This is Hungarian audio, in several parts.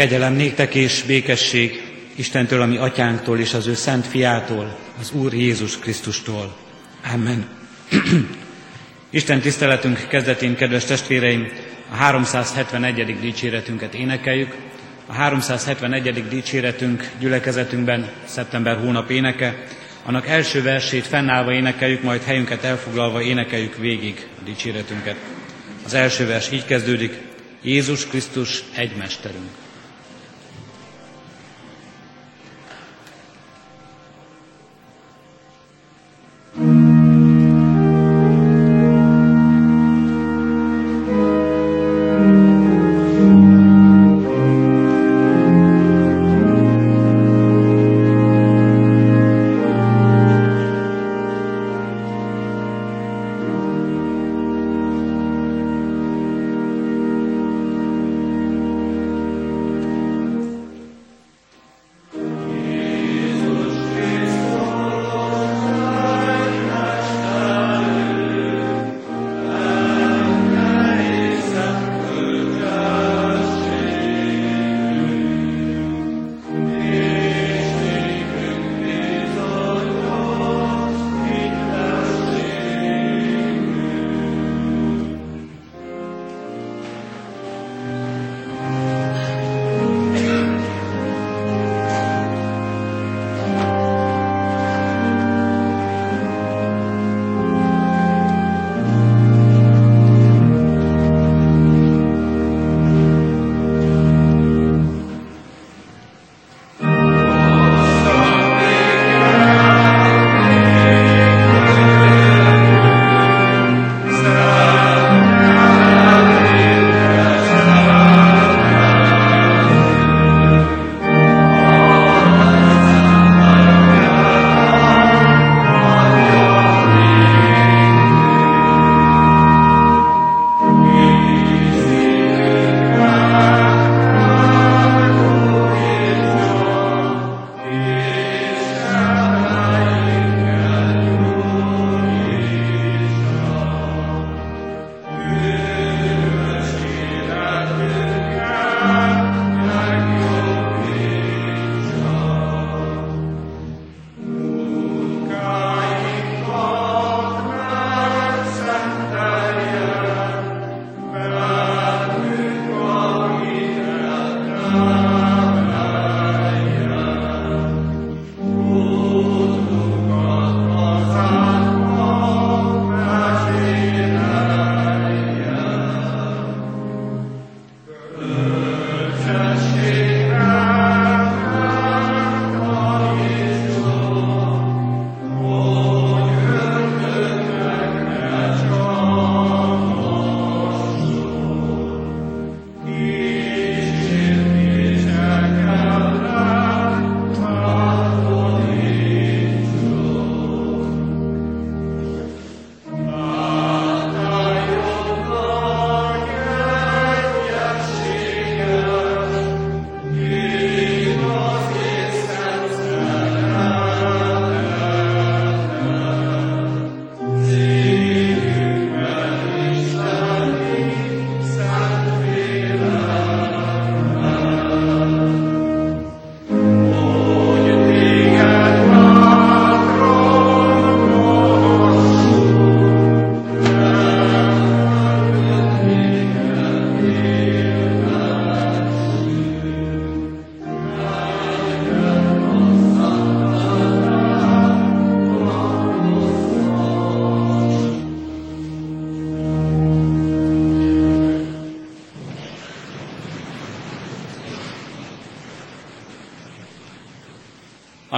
Kegyelem néktek és békesség Istentől, ami atyánktól és az ő szent fiától, az Úr Jézus Krisztustól. Amen. Isten tiszteletünk kezdetén, kedves testvéreim, a 371. dicséretünket énekeljük. A 371. dicséretünk gyülekezetünkben szeptember hónap éneke. Annak első versét fennállva énekeljük, majd helyünket elfoglalva énekeljük végig a dicséretünket. Az első vers így kezdődik, Jézus Krisztus egy mesterünk.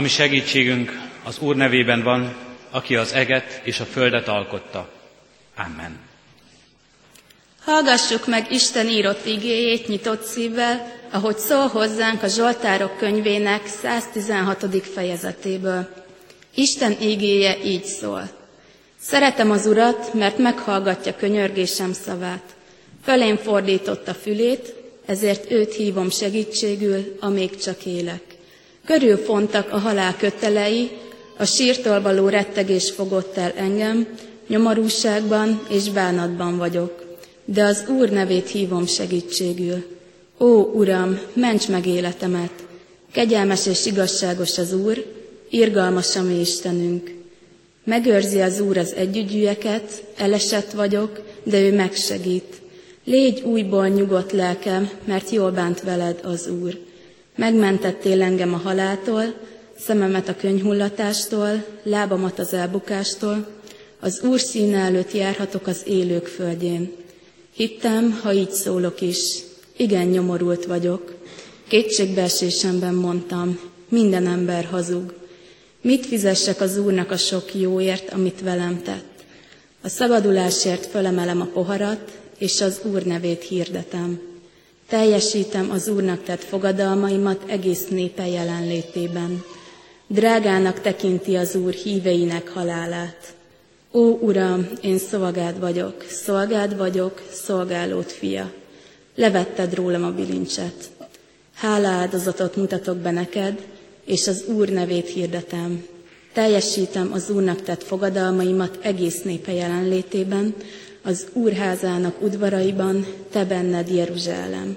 Ami segítségünk az Úr nevében van, aki az eget és a földet alkotta. Amen. Hallgassuk meg Isten írott igéjét nyitott szívvel, ahogy szól hozzánk a Zsoltárok könyvének 116. fejezetéből. Isten igéje így szól. Szeretem az Urat, mert meghallgatja könyörgésem szavát. Fölém fordította fülét, ezért őt hívom segítségül, amíg csak élek. Körülfontak a halál kötelei, a sírtól való rettegés fogott el engem, nyomorúságban és bánatban vagyok, de az Úr nevét hívom segítségül. Ó, Uram, ments meg életemet! Kegyelmes és igazságos az Úr, irgalmas a mi Istenünk. Megőrzi az Úr az együgyűeket, elesett vagyok, de ő megsegít. Légy újból nyugodt lelkem, mert jól bánt veled az Úr. Megmentettél engem a haláltól, szememet a könyhullatástól, lábamat az elbukástól, az Úr színe előtt járhatok az élők földjén. Hittem, ha így szólok is, igen nyomorult vagyok. Kétségbeesésemben mondtam, minden ember hazug. Mit fizessek az Úrnak a sok jóért, amit velem tett? A szabadulásért fölemelem a poharat, és az Úr nevét hirdetem. Teljesítem az Úrnak tett fogadalmaimat egész népe jelenlétében. Drágának tekinti az Úr híveinek halálát. Ó, Uram, én szolgád vagyok, szolgád vagyok, szolgálót fia. Levetted rólam a bilincset. Háláldozatot mutatok be neked, és az Úr nevét hirdetem. Teljesítem az Úrnak tett fogadalmaimat egész népe jelenlétében, az Úrházának udvaraiban, te benned Jeruzsálem.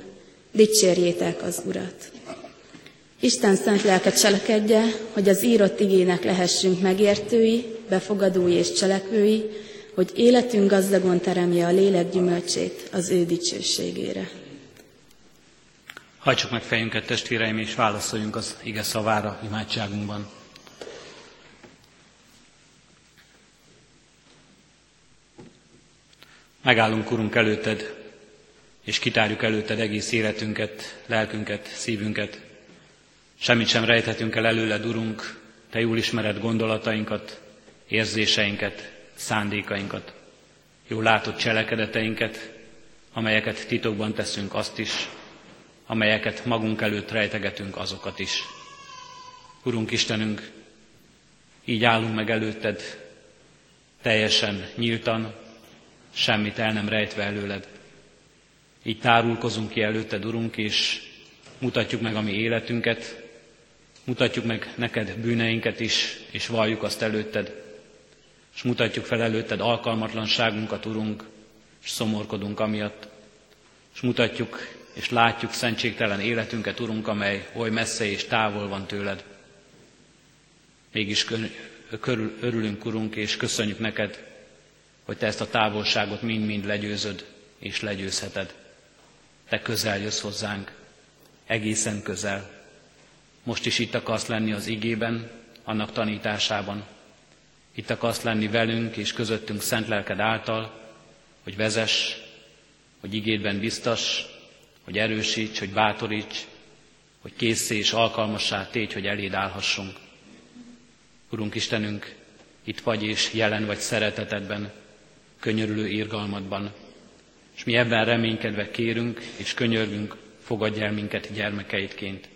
Dicsérjétek az Urat! Isten szent lelke cselekedje, hogy az írott igének lehessünk megértői, befogadói és cselekvői, hogy életünk gazdagon teremje a lélek gyümölcsét az ő dicsőségére. Hajtsuk meg fejünket, testvéreim, és válaszoljunk az ige szavára imádságunkban. Megállunk, Urunk, előtted, és kitárjuk előtted egész életünket, lelkünket, szívünket. Semmit sem rejthetünk el előled, Urunk, Te jól ismered gondolatainkat, érzéseinket, szándékainkat. Jól látod cselekedeteinket, amelyeket titokban teszünk azt is, amelyeket magunk előtt rejtegetünk azokat is. Urunk Istenünk, így állunk meg előtted, teljesen nyíltan, semmit el nem rejtve előled. Így tárulkozunk ki előtted, Urunk, és mutatjuk meg a mi életünket, mutatjuk meg neked bűneinket is, és valljuk azt előtted, és mutatjuk fel előtted alkalmatlanságunkat, Urunk, és szomorkodunk amiatt, és mutatjuk és látjuk szentségtelen életünket, Urunk, amely oly messze és távol van tőled. Mégis körül, örülünk, Urunk, és köszönjük neked, hogy Te ezt a távolságot mind-mind legyőzöd és legyőzheted. Te közel jössz hozzánk, egészen közel. Most is itt akarsz lenni az igében, annak tanításában. Itt akarsz lenni velünk és közöttünk szent lelked által, hogy vezess, hogy igédben biztos, hogy erősíts, hogy bátoríts, hogy készé és alkalmassá tégy, hogy eléd állhassunk. Urunk Istenünk, itt vagy és jelen vagy szeretetedben, könyörülő írgalmadban, és mi ebben reménykedve kérünk és könyörgünk, fogadj el minket gyermekeidként.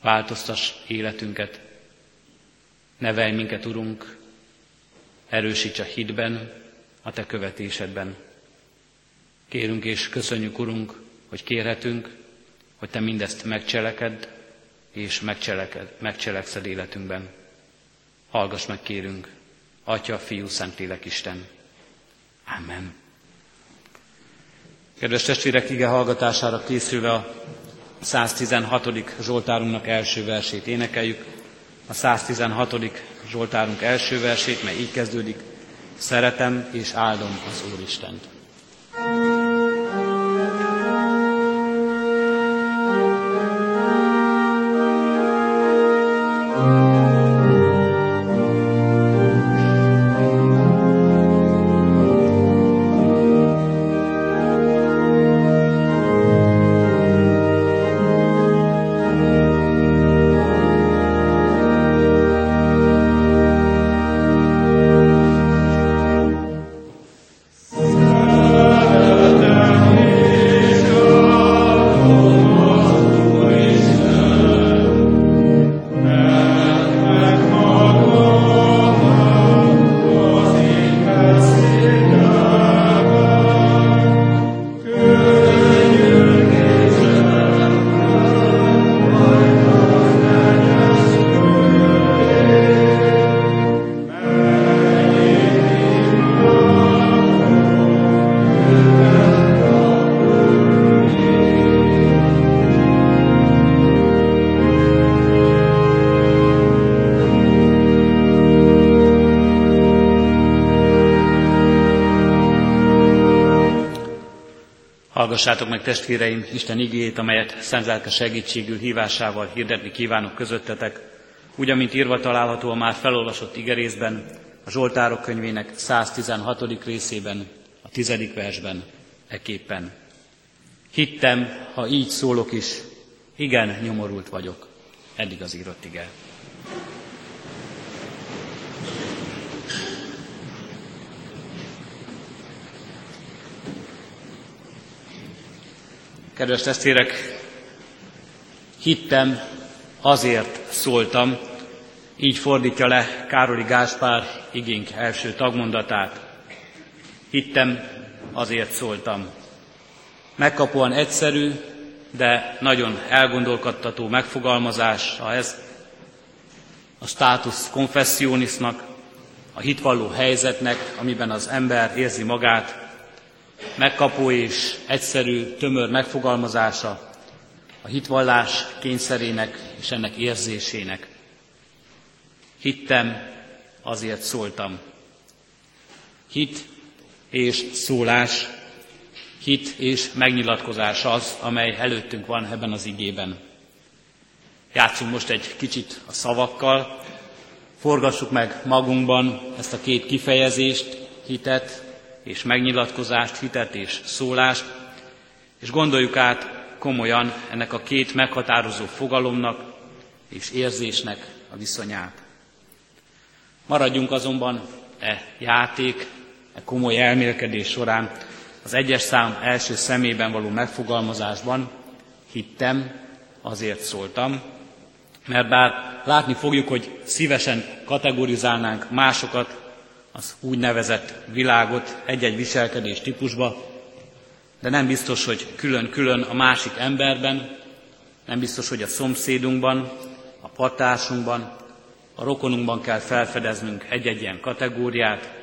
Változtass életünket, nevelj minket, Urunk, erősíts a hitben, a Te követésedben. Kérünk és köszönjük, Urunk, hogy kérhetünk, hogy Te mindezt megcseleked, és megcseleked, megcselekszed életünkben. Hallgass meg, kérünk, Atya, Fiú, Szentlélek, Isten. Amen. Kedves testvérek, ige hallgatására készülve a 116. Zsoltárunknak első versét énekeljük. A 116. Zsoltárunk első versét, mely így kezdődik. Szeretem és áldom az Úristent. Hallgassátok meg testvéreim Isten igéjét, amelyet szent segítségül hívásával hirdetni kívánok közöttetek, úgy, amint írva található a már felolvasott igerészben, a Zsoltárok könyvének 116. részében, a tizedik versben, eképpen. Hittem, ha így szólok is, igen, nyomorult vagyok. Eddig az írott ige. Kedves testvérek, hittem, azért szóltam, így fordítja le Károli Gáspár igénk első tagmondatát. Hittem, azért szóltam. Megkapóan egyszerű, de nagyon elgondolkodtató megfogalmazás ez a status confessionisnak, a hitvalló helyzetnek, amiben az ember érzi magát, megkapó és egyszerű, tömör megfogalmazása a hitvallás kényszerének és ennek érzésének. Hittem, azért szóltam. Hit és szólás, hit és megnyilatkozás az, amely előttünk van ebben az igében. Játszunk most egy kicsit a szavakkal, forgassuk meg magunkban ezt a két kifejezést, hitet és megnyilatkozást, hitet és szólást, és gondoljuk át komolyan ennek a két meghatározó fogalomnak és érzésnek a viszonyát. Maradjunk azonban e játék, e komoly elmélkedés során az egyes szám első szemében való megfogalmazásban hittem, azért szóltam, mert bár látni fogjuk, hogy szívesen kategorizálnánk másokat az úgynevezett világot egy-egy viselkedés típusba, de nem biztos, hogy külön-külön a másik emberben, nem biztos, hogy a szomszédunkban, a partársunkban, a rokonunkban kell felfedeznünk egy-egy ilyen kategóriát.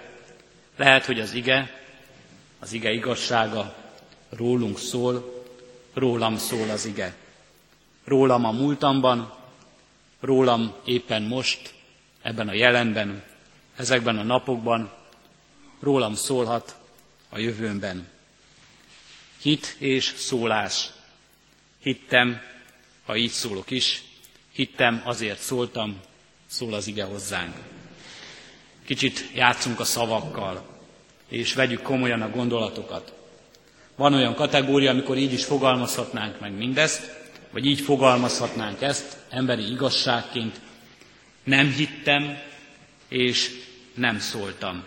Lehet, hogy az ige, az ige igazsága rólunk szól, rólam szól az ige. Rólam a múltamban, rólam éppen most, ebben a jelenben, ezekben a napokban, rólam szólhat a jövőmben. Hit és szólás. Hittem, ha így szólok is, hittem, azért szóltam, szól az ige hozzánk. Kicsit játszunk a szavakkal, és vegyük komolyan a gondolatokat. Van olyan kategória, amikor így is fogalmazhatnánk meg mindezt, vagy így fogalmazhatnánk ezt emberi igazságként. Nem hittem, és nem szóltam.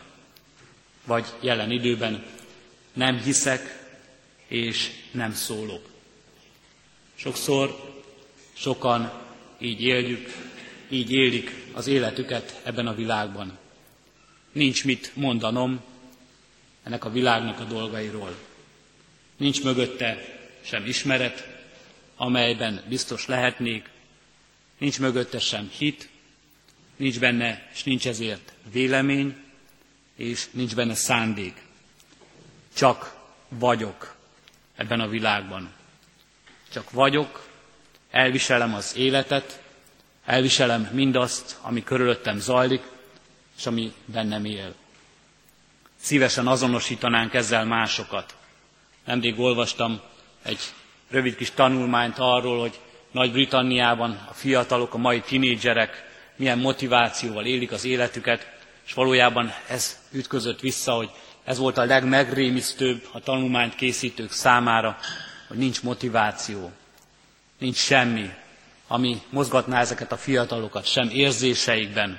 Vagy jelen időben nem hiszek, és nem szólok. Sokszor sokan így éljük, így élik az életüket ebben a világban. Nincs mit mondanom ennek a világnak a dolgairól. Nincs mögötte sem ismeret, amelyben biztos lehetnék, nincs mögötte sem hit, nincs benne, és nincs ezért vélemény, és nincs benne szándék. Csak vagyok ebben a világban. Csak vagyok, elviselem az életet, elviselem mindazt, ami körülöttem zajlik, és ami bennem él. Szívesen azonosítanánk ezzel másokat. Nemrég olvastam egy rövid kis tanulmányt arról, hogy Nagy-Britanniában a fiatalok, a mai tinédzserek milyen motivációval élik az életüket, és valójában ez ütközött vissza, hogy ez volt a legmegrémisztőbb a tanulmányt készítők számára, hogy nincs motiváció, nincs semmi, ami mozgatná ezeket a fiatalokat, sem érzéseikben,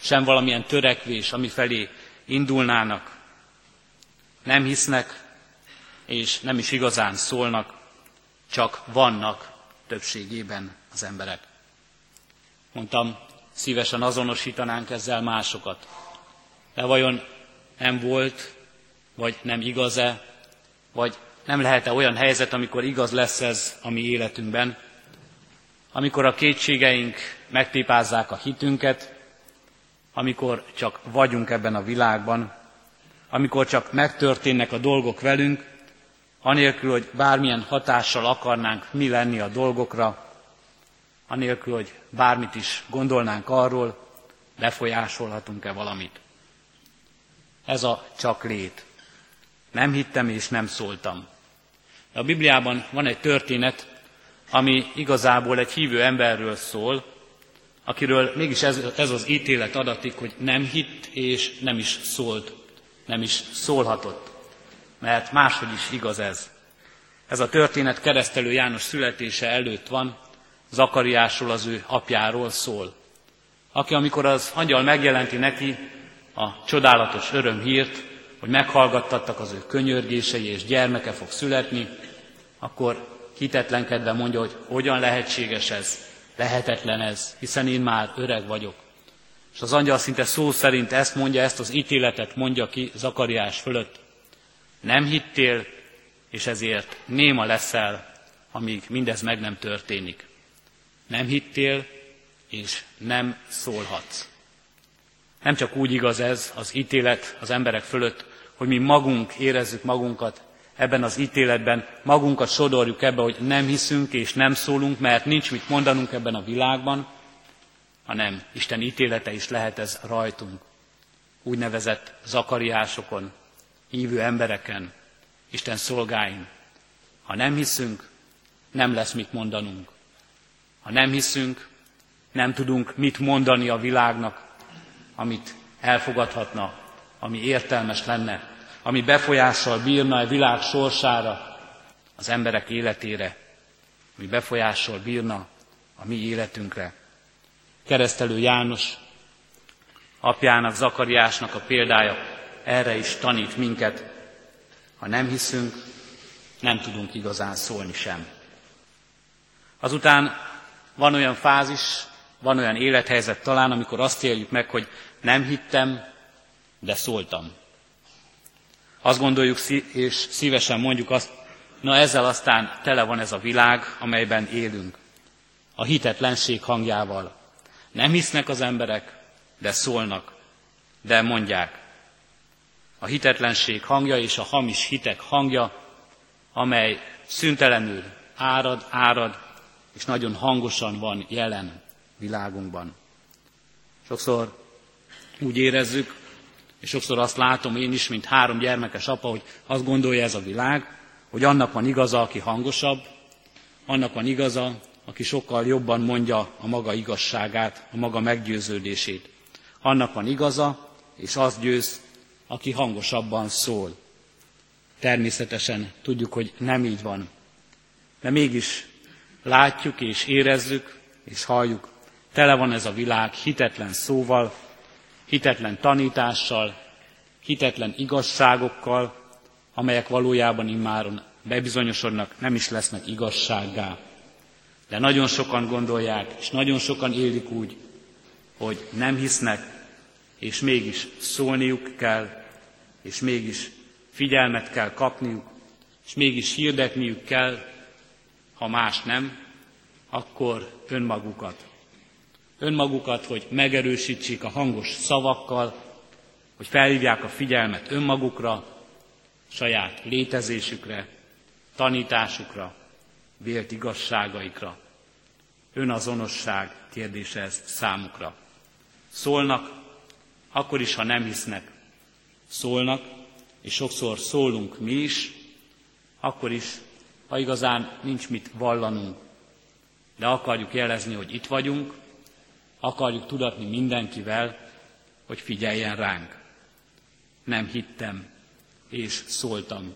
sem valamilyen törekvés, ami felé indulnának. Nem hisznek, és nem is igazán szólnak, csak vannak többségében az emberek. Mondtam, szívesen azonosítanánk ezzel másokat. De vajon nem volt, vagy nem igaz-e, vagy nem lehet-e olyan helyzet, amikor igaz lesz ez a mi életünkben, amikor a kétségeink megtépázzák a hitünket, amikor csak vagyunk ebben a világban, amikor csak megtörténnek a dolgok velünk, anélkül, hogy bármilyen hatással akarnánk mi lenni a dolgokra, anélkül, hogy bármit is gondolnánk arról, befolyásolhatunk-e valamit. Ez a csak lét. Nem hittem és nem szóltam. A Bibliában van egy történet, ami igazából egy hívő emberről szól, akiről mégis ez, ez az ítélet adatik, hogy nem hitt és nem is szólt, nem is szólhatott. Mert máshogy is igaz ez. Ez a történet keresztelő János születése előtt van, Zakariásról, az ő apjáról szól. Aki, amikor az angyal megjelenti neki a csodálatos örömhírt, hogy meghallgattattak az ő könyörgései, és gyermeke fog születni, akkor hitetlenkedve mondja, hogy hogyan lehetséges ez, lehetetlen ez, hiszen én már öreg vagyok. És az angyal szinte szó szerint ezt mondja, ezt az ítéletet mondja ki Zakariás fölött. Nem hittél, és ezért néma leszel, amíg mindez meg nem történik. Nem hittél, és nem szólhatsz. Nem csak úgy igaz ez az ítélet az emberek fölött, hogy mi magunk érezzük magunkat ebben az ítéletben, magunkat sodorjuk ebbe, hogy nem hiszünk és nem szólunk, mert nincs mit mondanunk ebben a világban, hanem Isten ítélete is lehet ez rajtunk. Úgynevezett zakariásokon, hívő embereken, Isten szolgáin. Ha nem hiszünk, nem lesz mit mondanunk. Ha nem hiszünk, nem tudunk mit mondani a világnak, amit elfogadhatna, ami értelmes lenne, ami befolyással bírna a világ sorsára, az emberek életére, ami befolyással bírna a mi életünkre. Keresztelő János apjának, Zakariásnak a példája erre is tanít minket. Ha nem hiszünk, nem tudunk igazán szólni sem. Azután van olyan fázis, van olyan élethelyzet talán, amikor azt éljük meg, hogy nem hittem, de szóltam. Azt gondoljuk, és szívesen mondjuk azt, na ezzel aztán tele van ez a világ, amelyben élünk. A hitetlenség hangjával. Nem hisznek az emberek, de szólnak, de mondják. A hitetlenség hangja és a hamis hitek hangja, amely szüntelenül árad, árad, és nagyon hangosan van jelen világunkban. Sokszor úgy érezzük, és sokszor azt látom én is, mint három gyermekes apa, hogy azt gondolja ez a világ, hogy annak van igaza, aki hangosabb, annak van igaza, aki sokkal jobban mondja a maga igazságát, a maga meggyőződését. Annak van igaza, és az győz, aki hangosabban szól. Természetesen tudjuk, hogy nem így van. De mégis látjuk és érezzük és halljuk, tele van ez a világ hitetlen szóval, hitetlen tanítással, hitetlen igazságokkal, amelyek valójában immáron bebizonyosodnak, nem is lesznek igazsággá. De nagyon sokan gondolják, és nagyon sokan élik úgy, hogy nem hisznek, és mégis szólniuk kell, és mégis figyelmet kell kapniuk, és mégis hirdetniük kell, ha más nem, akkor önmagukat önmagukat, hogy megerősítsék a hangos szavakkal, hogy felhívják a figyelmet önmagukra, saját létezésükre, tanításukra, vélt igazságaikra. Önazonosság kérdése ez számukra. Szólnak, akkor is, ha nem hisznek. Szólnak, és sokszor szólunk mi is, akkor is, ha igazán nincs mit vallanunk. De akarjuk jelezni, hogy itt vagyunk, akarjuk tudatni mindenkivel, hogy figyeljen ránk. Nem hittem, és szóltam.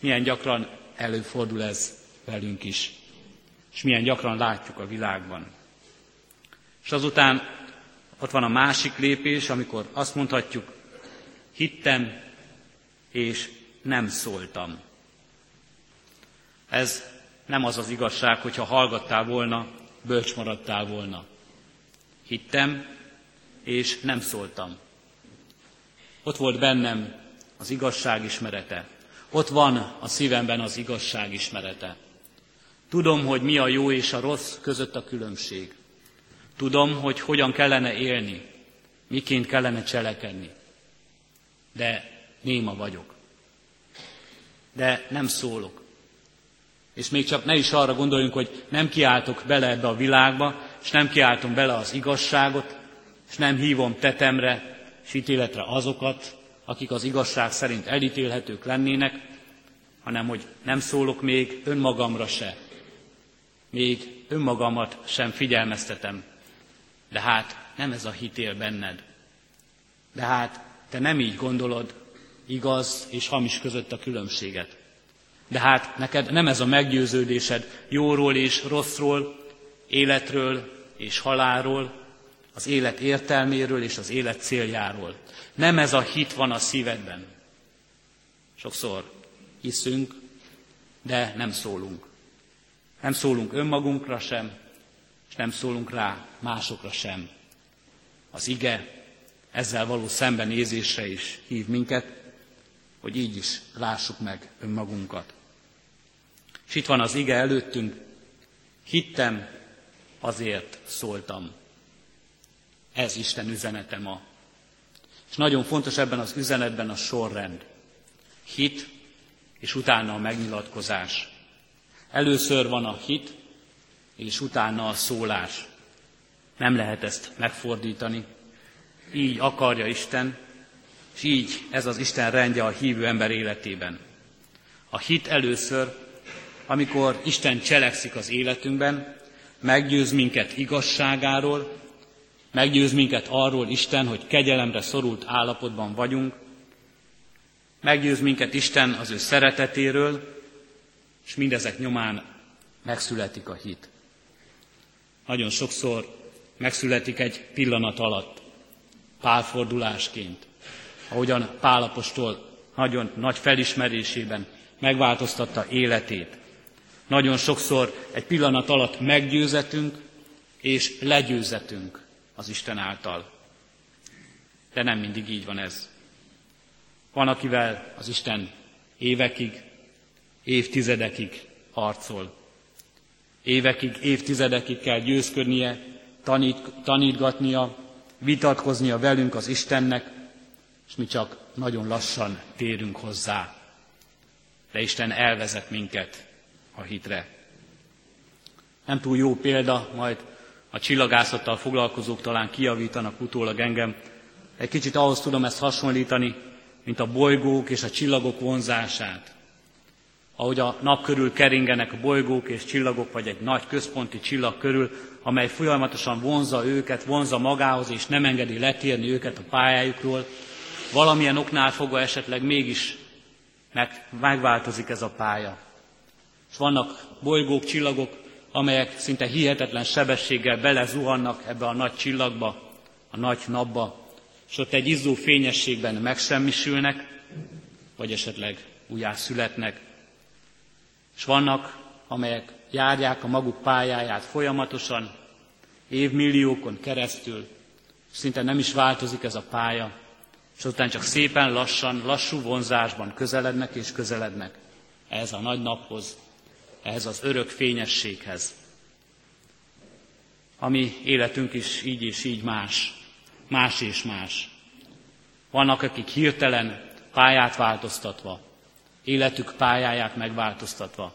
Milyen gyakran előfordul ez velünk is, és milyen gyakran látjuk a világban. És azután ott van a másik lépés, amikor azt mondhatjuk, hittem, és nem szóltam. Ez nem az az igazság, hogyha hallgattál volna, bölcs maradtál volna. Hittem, és nem szóltam. Ott volt bennem az igazság ismerete. Ott van a szívemben az igazság ismerete. Tudom, hogy mi a jó és a rossz között a különbség. Tudom, hogy hogyan kellene élni, miként kellene cselekedni. De néma vagyok. De nem szólok. És még csak ne is arra gondoljunk, hogy nem kiáltok bele ebbe a világba, és nem kiáltom bele az igazságot, és nem hívom tetemre és ítéletre azokat, akik az igazság szerint elítélhetők lennének, hanem hogy nem szólok még önmagamra se. Még önmagamat sem figyelmeztetem. De hát nem ez a hitél benned. De hát te nem így gondolod, igaz és hamis között a különbséget. De hát neked nem ez a meggyőződésed jóról és rosszról, életről és halálról, az élet értelméről és az élet céljáról. Nem ez a hit van a szívedben. Sokszor hiszünk, de nem szólunk. Nem szólunk önmagunkra sem, és nem szólunk rá másokra sem. Az ige ezzel való szembenézésre is hív minket, hogy így is lássuk meg önmagunkat. És itt van az ige előttünk, hittem, azért szóltam. Ez Isten üzenete ma. És nagyon fontos ebben az üzenetben a sorrend. Hit, és utána a megnyilatkozás. Először van a hit, és utána a szólás. Nem lehet ezt megfordítani. Így akarja Isten, és így ez az Isten rendje a hívő ember életében. A hit először, amikor Isten cselekszik az életünkben, meggyőz minket igazságáról, meggyőz minket arról Isten, hogy kegyelemre szorult állapotban vagyunk, meggyőz minket Isten az ő szeretetéről, és mindezek nyomán megszületik a hit. Nagyon sokszor megszületik egy pillanat alatt, pálfordulásként, ahogyan Pálapostól nagyon nagy felismerésében megváltoztatta életét. Nagyon sokszor egy pillanat alatt meggyőzetünk és legyőzetünk az Isten által. De nem mindig így van ez. Van, akivel az Isten évekig, évtizedekig harcol. Évekig, évtizedekig kell győzködnie, tanít, tanítgatnia, vitatkoznia velünk az Istennek, és mi csak nagyon lassan térünk hozzá. De Isten elvezet minket a hitre. Nem túl jó példa, majd a csillagászattal foglalkozók talán kiavítanak utólag engem. Egy kicsit ahhoz tudom ezt hasonlítani, mint a bolygók és a csillagok vonzását. Ahogy a nap körül keringenek a bolygók és csillagok, vagy egy nagy központi csillag körül, amely folyamatosan vonza őket, vonza magához, és nem engedi letérni őket a pályájukról, valamilyen oknál fogva esetleg mégis meg, megváltozik ez a pálya. Vannak bolygók, csillagok, amelyek szinte hihetetlen sebességgel belezuhannak ebbe a nagy csillagba, a nagy napba, és ott egy izzó fényességben megsemmisülnek, vagy esetleg újjá születnek. És vannak, amelyek járják a maguk pályáját folyamatosan, évmilliókon keresztül, szinte nem is változik ez a pálya, és azután csak szépen lassan, lassú vonzásban közelednek és közelednek ehhez a nagy naphoz, ehhez az örök fényességhez. Ami életünk is így és így más, más és más. Vannak, akik hirtelen pályát változtatva, életük pályáját megváltoztatva,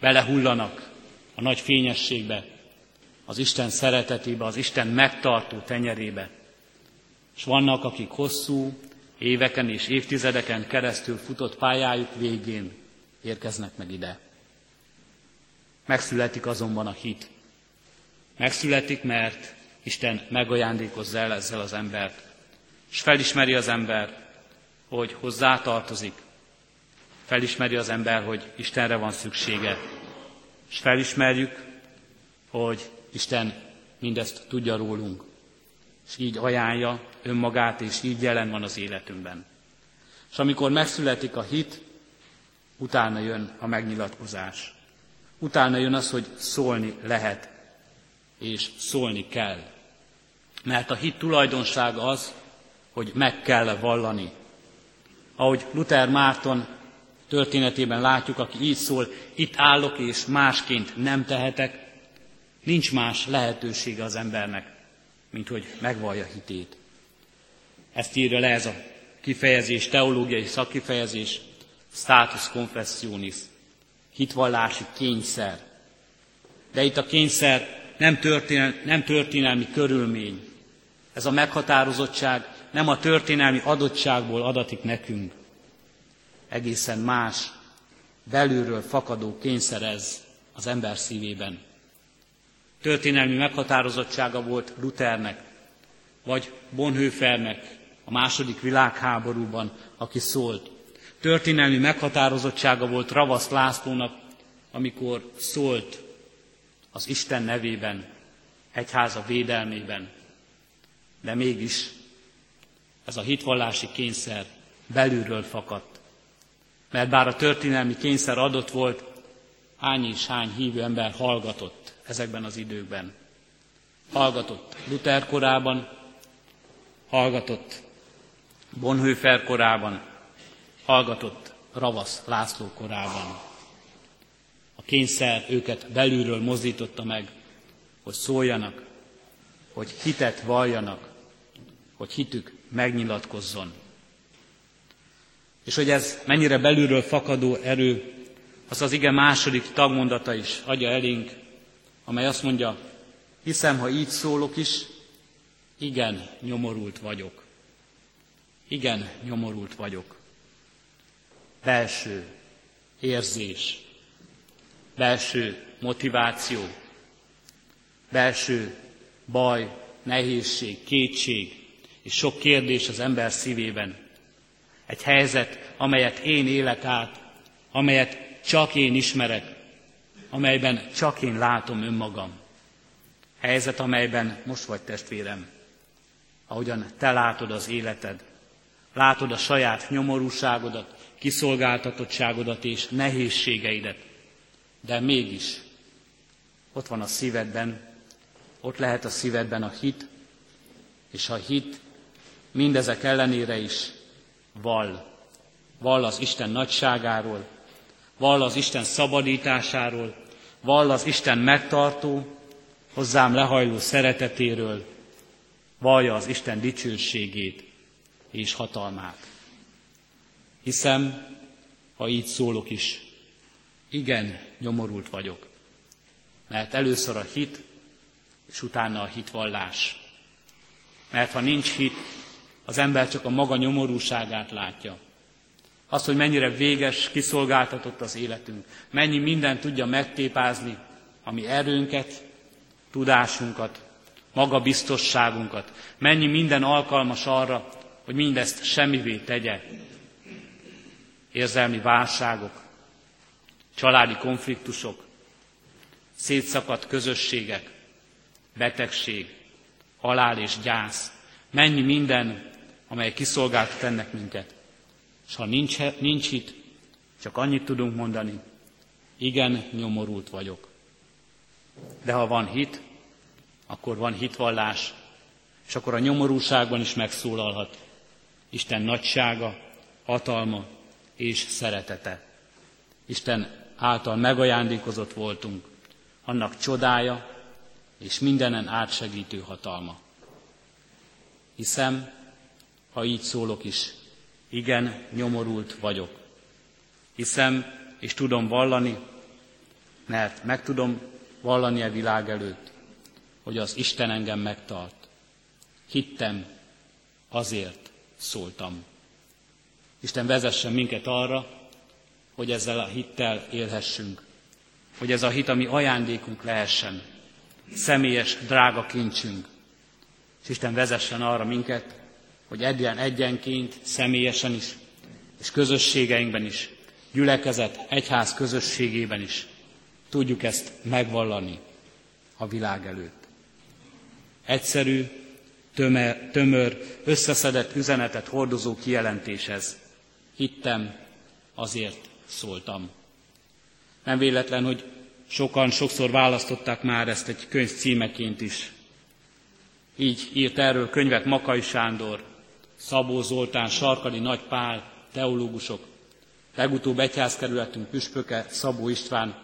belehullanak a nagy fényességbe, az Isten szeretetébe, az Isten megtartó tenyerébe. És vannak, akik hosszú éveken és évtizedeken keresztül futott pályájuk végén érkeznek meg ide. Megszületik azonban a hit. Megszületik, mert Isten megajándékozza el ezzel az embert. És felismeri az ember, hogy hozzá tartozik. Felismeri az ember, hogy Istenre van szüksége. És felismerjük, hogy Isten mindezt tudja rólunk. És így ajánlja önmagát, és így jelen van az életünkben. És amikor megszületik a hit, utána jön a megnyilatkozás. Utána jön az, hogy szólni lehet, és szólni kell. Mert a hit tulajdonsága az, hogy meg kell vallani. Ahogy Luther Márton történetében látjuk, aki így szól, itt állok és másként nem tehetek, nincs más lehetősége az embernek, mint hogy megvallja hitét. Ezt írja le ez a kifejezés, teológiai szakkifejezés, status confessionis, hitvallási kényszer. De itt a kényszer nem, történel, nem történelmi körülmény. Ez a meghatározottság nem a történelmi adottságból adatik nekünk. Egészen más, belülről fakadó kényszer ez az ember szívében. Történelmi meghatározottsága volt Luthernek, vagy Bonhoeffernek a második világháborúban, aki szólt. Történelmi meghatározottsága volt Ravaszt Lászlónak, amikor szólt az Isten nevében, egyháza védelmében. De mégis ez a hitvallási kényszer belülről fakadt. Mert bár a történelmi kényszer adott volt, hány és hány hívő ember hallgatott ezekben az időkben. Hallgatott Luther korában, hallgatott Bonhoeffer korában, hallgatott Ravasz László korában. A kényszer őket belülről mozdította meg, hogy szóljanak, hogy hitet valljanak, hogy hitük megnyilatkozzon. És hogy ez mennyire belülről fakadó erő, az az ige második tagmondata is adja elénk, amely azt mondja, hiszem, ha így szólok is, igen, nyomorult vagyok. Igen, nyomorult vagyok. Belső érzés, belső motiváció, belső baj, nehézség, kétség és sok kérdés az ember szívében. Egy helyzet, amelyet én élek át, amelyet csak én ismerek, amelyben csak én látom önmagam. Helyzet, amelyben most vagy testvérem, ahogyan te látod az életed, látod a saját nyomorúságodat, kiszolgáltatottságodat és nehézségeidet, de mégis ott van a szívedben, ott lehet a szívedben a hit, és a hit mindezek ellenére is val. Val az Isten nagyságáról, vall az Isten szabadításáról, vall az Isten megtartó, hozzám lehajló szeretetéről, vallja az Isten dicsőségét és hatalmát. Hiszem, ha így szólok is, igen, nyomorult vagyok. Mert először a hit, és utána a hitvallás. Mert ha nincs hit, az ember csak a maga nyomorúságát látja. Azt, hogy mennyire véges, kiszolgáltatott az életünk. Mennyi minden tudja megtépázni, ami erőnket, tudásunkat, magabiztosságunkat. Mennyi minden alkalmas arra, hogy mindezt semmivé tegye. Érzelmi válságok, családi konfliktusok, szétszakadt közösségek, betegség, halál és gyász. Mennyi minden, amely kiszolgáltat ennek minket. És ha nincs, nincs itt, csak annyit tudunk mondani, igen, nyomorult vagyok. De ha van hit, akkor van hitvallás, és akkor a nyomorúságban is megszólalhat Isten nagysága, hatalma és szeretete. Isten által megajándékozott voltunk, annak csodája és mindenen átsegítő hatalma. Hiszem, ha így szólok is, igen, nyomorult vagyok. Hiszem, és tudom vallani, mert meg tudom vallani a világ előtt, hogy az Isten engem megtart. Hittem, azért szóltam. Isten vezessen minket arra, hogy ezzel a hittel élhessünk, hogy ez a hit, ami ajándékunk lehessen, személyes, drága kincsünk. És Isten vezessen arra minket, hogy egyen egyenként, személyesen is, és közösségeinkben is, gyülekezet, egyház közösségében is tudjuk ezt megvallani a világ előtt. Egyszerű, tömör, tömör összeszedett üzenetet hordozó kijelentés ez. Hittem, azért szóltam. Nem véletlen, hogy sokan sokszor választották már ezt egy könyv címeként is. Így írt erről könyvet Makai Sándor, Szabó Zoltán, Sarkadi Nagy Pál, teológusok, legutóbb egyházkerületünk püspöke Szabó István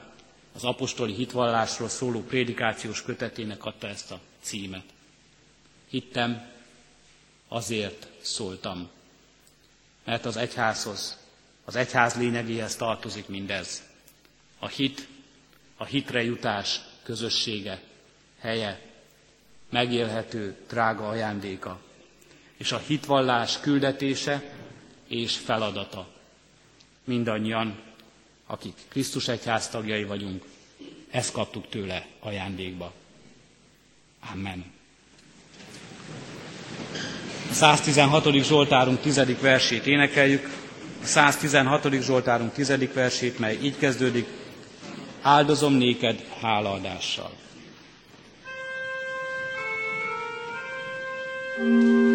az apostoli hitvallásról szóló prédikációs kötetének adta ezt a címet. Hittem, azért szóltam, mert az egyházhoz, az egyház lényegéhez tartozik mindez. A hit, a hitre jutás közössége, helye, megélhető, drága ajándéka és a hitvallás küldetése és feladata. Mindannyian, akik Krisztus egyház tagjai vagyunk, ezt kaptuk tőle ajándékba. Amen. A 116. Zsoltárunk 10. versét énekeljük. A 116. Zsoltárunk 10. versét, mely így kezdődik. Áldozom néked hálaadással. thank you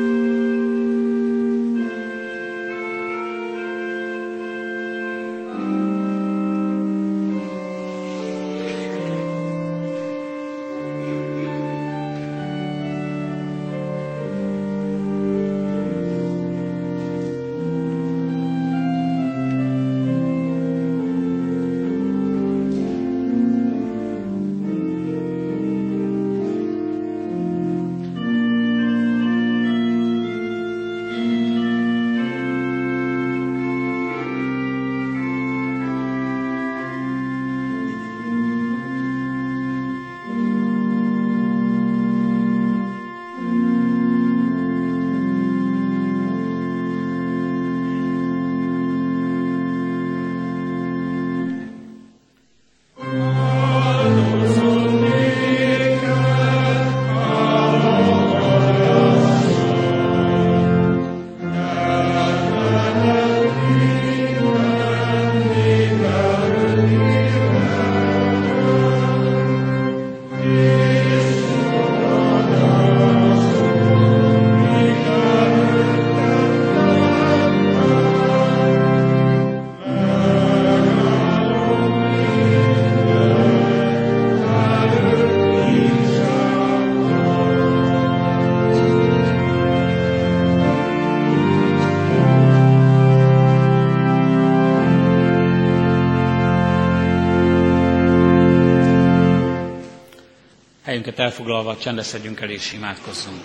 Helyünket elfoglalva csendeszedjünk el és imádkozzunk.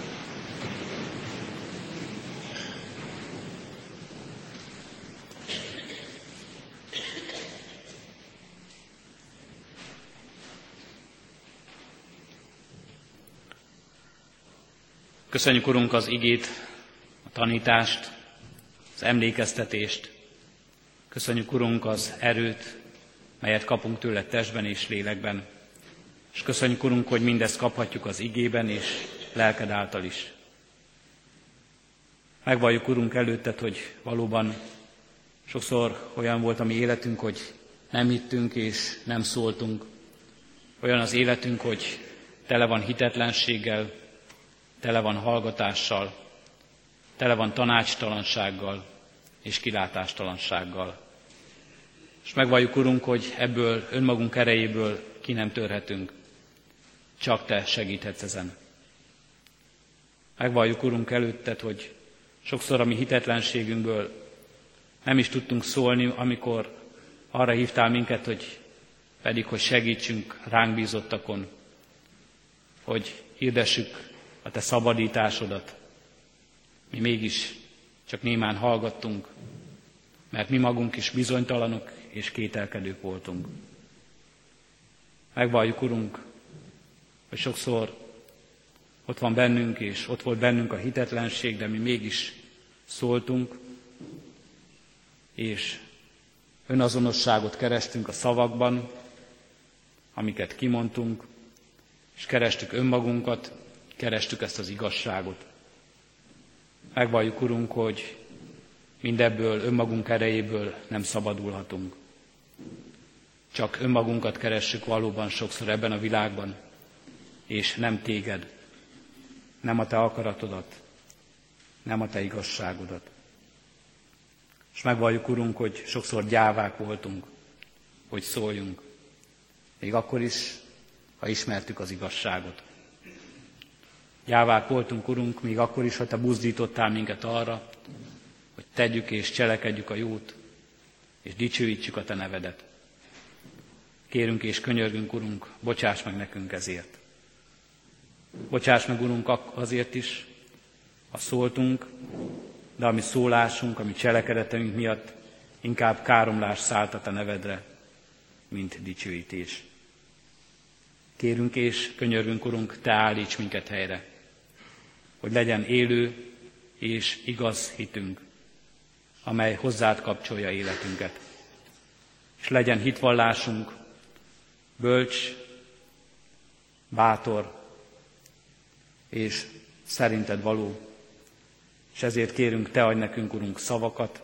Köszönjük, Urunk, az igét, a tanítást, az emlékeztetést. Köszönjük, Urunk, az erőt, melyet kapunk tőle testben és lélekben. És köszönjük, Urunk, hogy mindezt kaphatjuk az igében és lelked által is. Megvalljuk, Urunk, előtted, hogy valóban sokszor olyan volt a mi életünk, hogy nem hittünk és nem szóltunk. Olyan az életünk, hogy tele van hitetlenséggel, tele van hallgatással, tele van tanácstalansággal és kilátástalansággal. És megvalljuk, Urunk, hogy ebből önmagunk erejéből ki nem törhetünk. Csak Te segíthetsz ezen. Megvalljuk, Urunk, előtted, hogy sokszor a mi hitetlenségünkből nem is tudtunk szólni, amikor arra hívtál minket, hogy pedig, hogy segítsünk ránk bízottakon, hogy hirdessük a Te szabadításodat. Mi mégis csak némán hallgattunk, mert mi magunk is bizonytalanok és kételkedők voltunk. Megvalljuk, Urunk, hogy sokszor ott van bennünk, és ott volt bennünk a hitetlenség, de mi mégis szóltunk, és önazonosságot kerestünk a szavakban, amiket kimondtunk, és kerestük önmagunkat, kerestük ezt az igazságot. Megvalljuk, Urunk, hogy mindebből önmagunk erejéből nem szabadulhatunk. Csak önmagunkat keressük valóban sokszor ebben a világban, és nem téged, nem a te akaratodat, nem a te igazságodat. És megvalljuk, Urunk, hogy sokszor gyávák voltunk, hogy szóljunk, még akkor is, ha ismertük az igazságot. Gyávák voltunk, Urunk, még akkor is, ha Te buzdítottál minket arra, hogy tegyük és cselekedjük a jót, és dicsőítsük a Te nevedet. Kérünk és könyörgünk, Urunk, bocsáss meg nekünk ezért. Bocsáss meg, Urunk, azért is, ha szóltunk, de ami szólásunk, ami cselekedetünk miatt inkább káromlás szállt a nevedre, mint dicsőítés. Kérünk és könyörgünk, Urunk, Te állíts minket helyre, hogy legyen élő és igaz hitünk, amely hozzád kapcsolja életünket. és legyen hitvallásunk bölcs, bátor és szerinted való. És ezért kérünk, Te adj nekünk, Urunk, szavakat,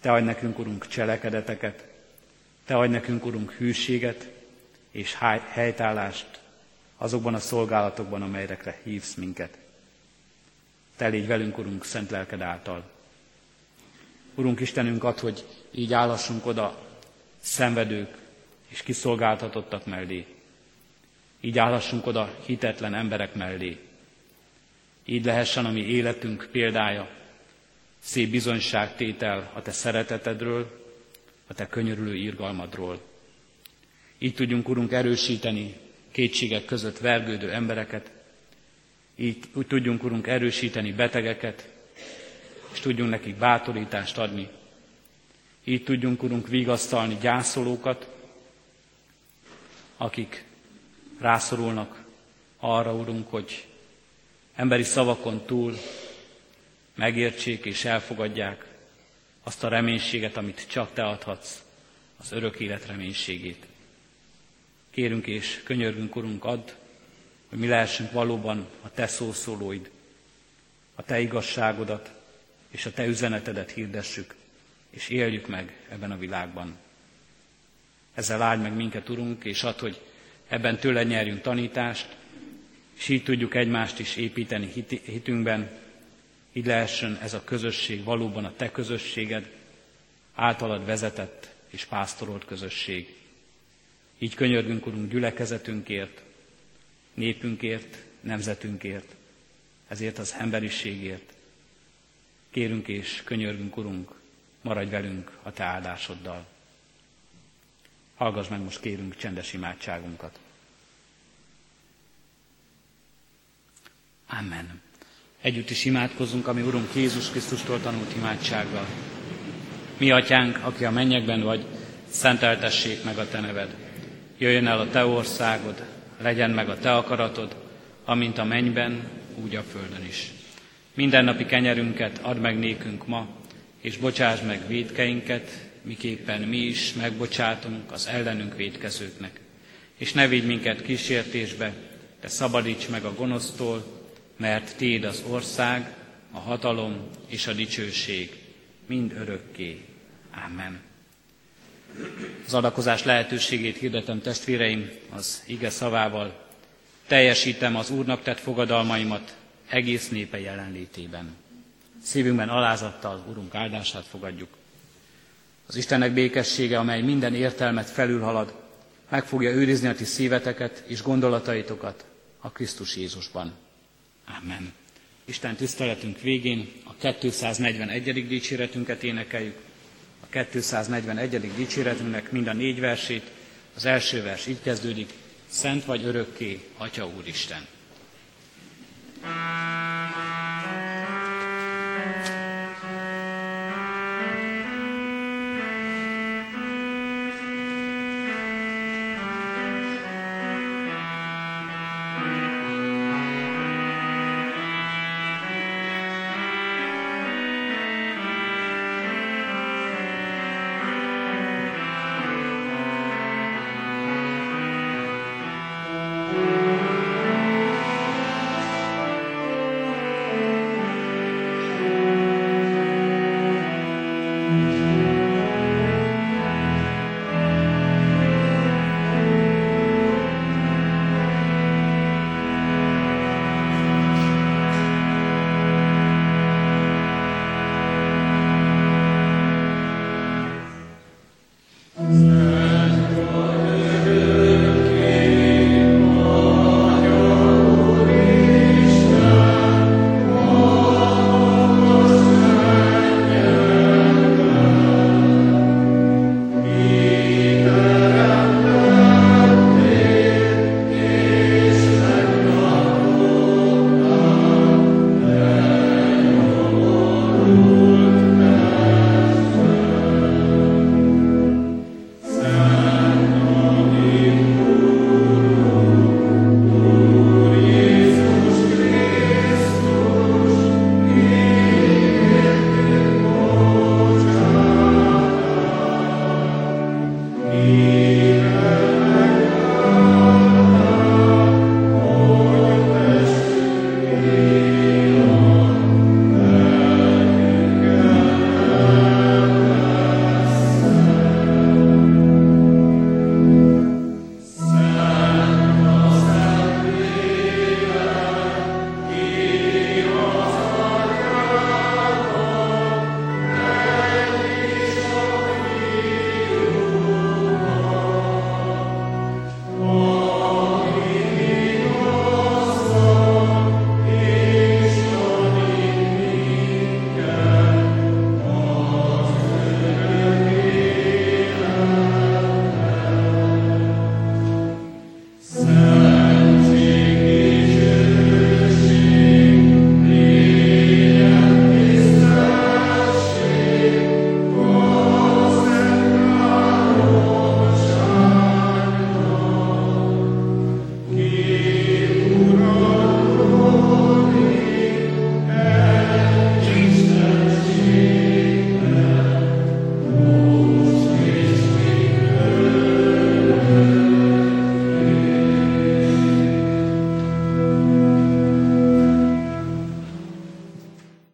Te adj nekünk, Urunk, cselekedeteket, Te adj nekünk, Urunk, hűséget és helytállást azokban a szolgálatokban, amelyekre hívsz minket. Te légy velünk, Urunk, szent lelked által. Urunk Istenünk, ad, hogy így állassunk oda szenvedők és kiszolgáltatottak mellé. Így állassunk oda hitetlen emberek mellé. Így lehessen a mi életünk példája, szép bizonyságtétel a Te szeretetedről, a Te könyörülő írgalmadról. Így tudjunk, Urunk, erősíteni kétségek között vergődő embereket, így úgy tudjunk, Urunk, erősíteni betegeket, és tudjunk nekik bátorítást adni. Így tudjunk, Urunk, vigasztalni gyászolókat, akik rászorulnak arra, Urunk, hogy emberi szavakon túl megértsék és elfogadják azt a reménységet, amit csak Te adhatsz, az örök élet reménységét. Kérünk és könyörgünk, Urunk, add, hogy mi lehessünk valóban a Te szószólóid, a Te igazságodat és a Te üzenetedet hirdessük, és éljük meg ebben a világban. Ezzel áldj meg minket, Urunk, és add, hogy ebben tőle nyerjünk tanítást, és így tudjuk egymást is építeni hitünkben, így lehessen ez a közösség valóban a Te közösséged, általad vezetett és pásztorolt közösség. Így könyörgünk, Urunk, gyülekezetünkért, népünkért, nemzetünkért, ezért az emberiségért. Kérünk és könyörgünk, Urunk, maradj velünk a Te áldásoddal. Hallgass meg most kérünk csendes imádságunkat. Amen. Együtt is imádkozunk, ami Urunk Jézus Krisztustól tanult imádsággal. Mi, Atyánk, aki a mennyekben vagy, szenteltessék meg a Te neved. Jöjjön el a Te országod, legyen meg a Te akaratod, amint a mennyben, úgy a földön is. Mindennapi kenyerünket add meg nékünk ma, és bocsáss meg védkeinket, miképpen mi is megbocsátunk az ellenünk védkezőknek. És ne vigy minket kísértésbe, de szabadíts meg a gonosztól, mert Téd az ország, a hatalom és a dicsőség mind örökké. Amen. Az adakozás lehetőségét hirdetem testvéreim az ige szavával. Teljesítem az Úrnak tett fogadalmaimat egész népe jelenlétében. Szívünkben alázattal Urunk áldását fogadjuk. Az Istennek békessége, amely minden értelmet felülhalad, meg fogja őrizni a ti szíveteket és gondolataitokat a Krisztus Jézusban. Amen. Isten tiszteletünk végén a 241. dicséretünket énekeljük. A 241. dicséretünknek mind a négy versét. Az első vers így kezdődik. Szent vagy örökké, Atya Úristen. Isten.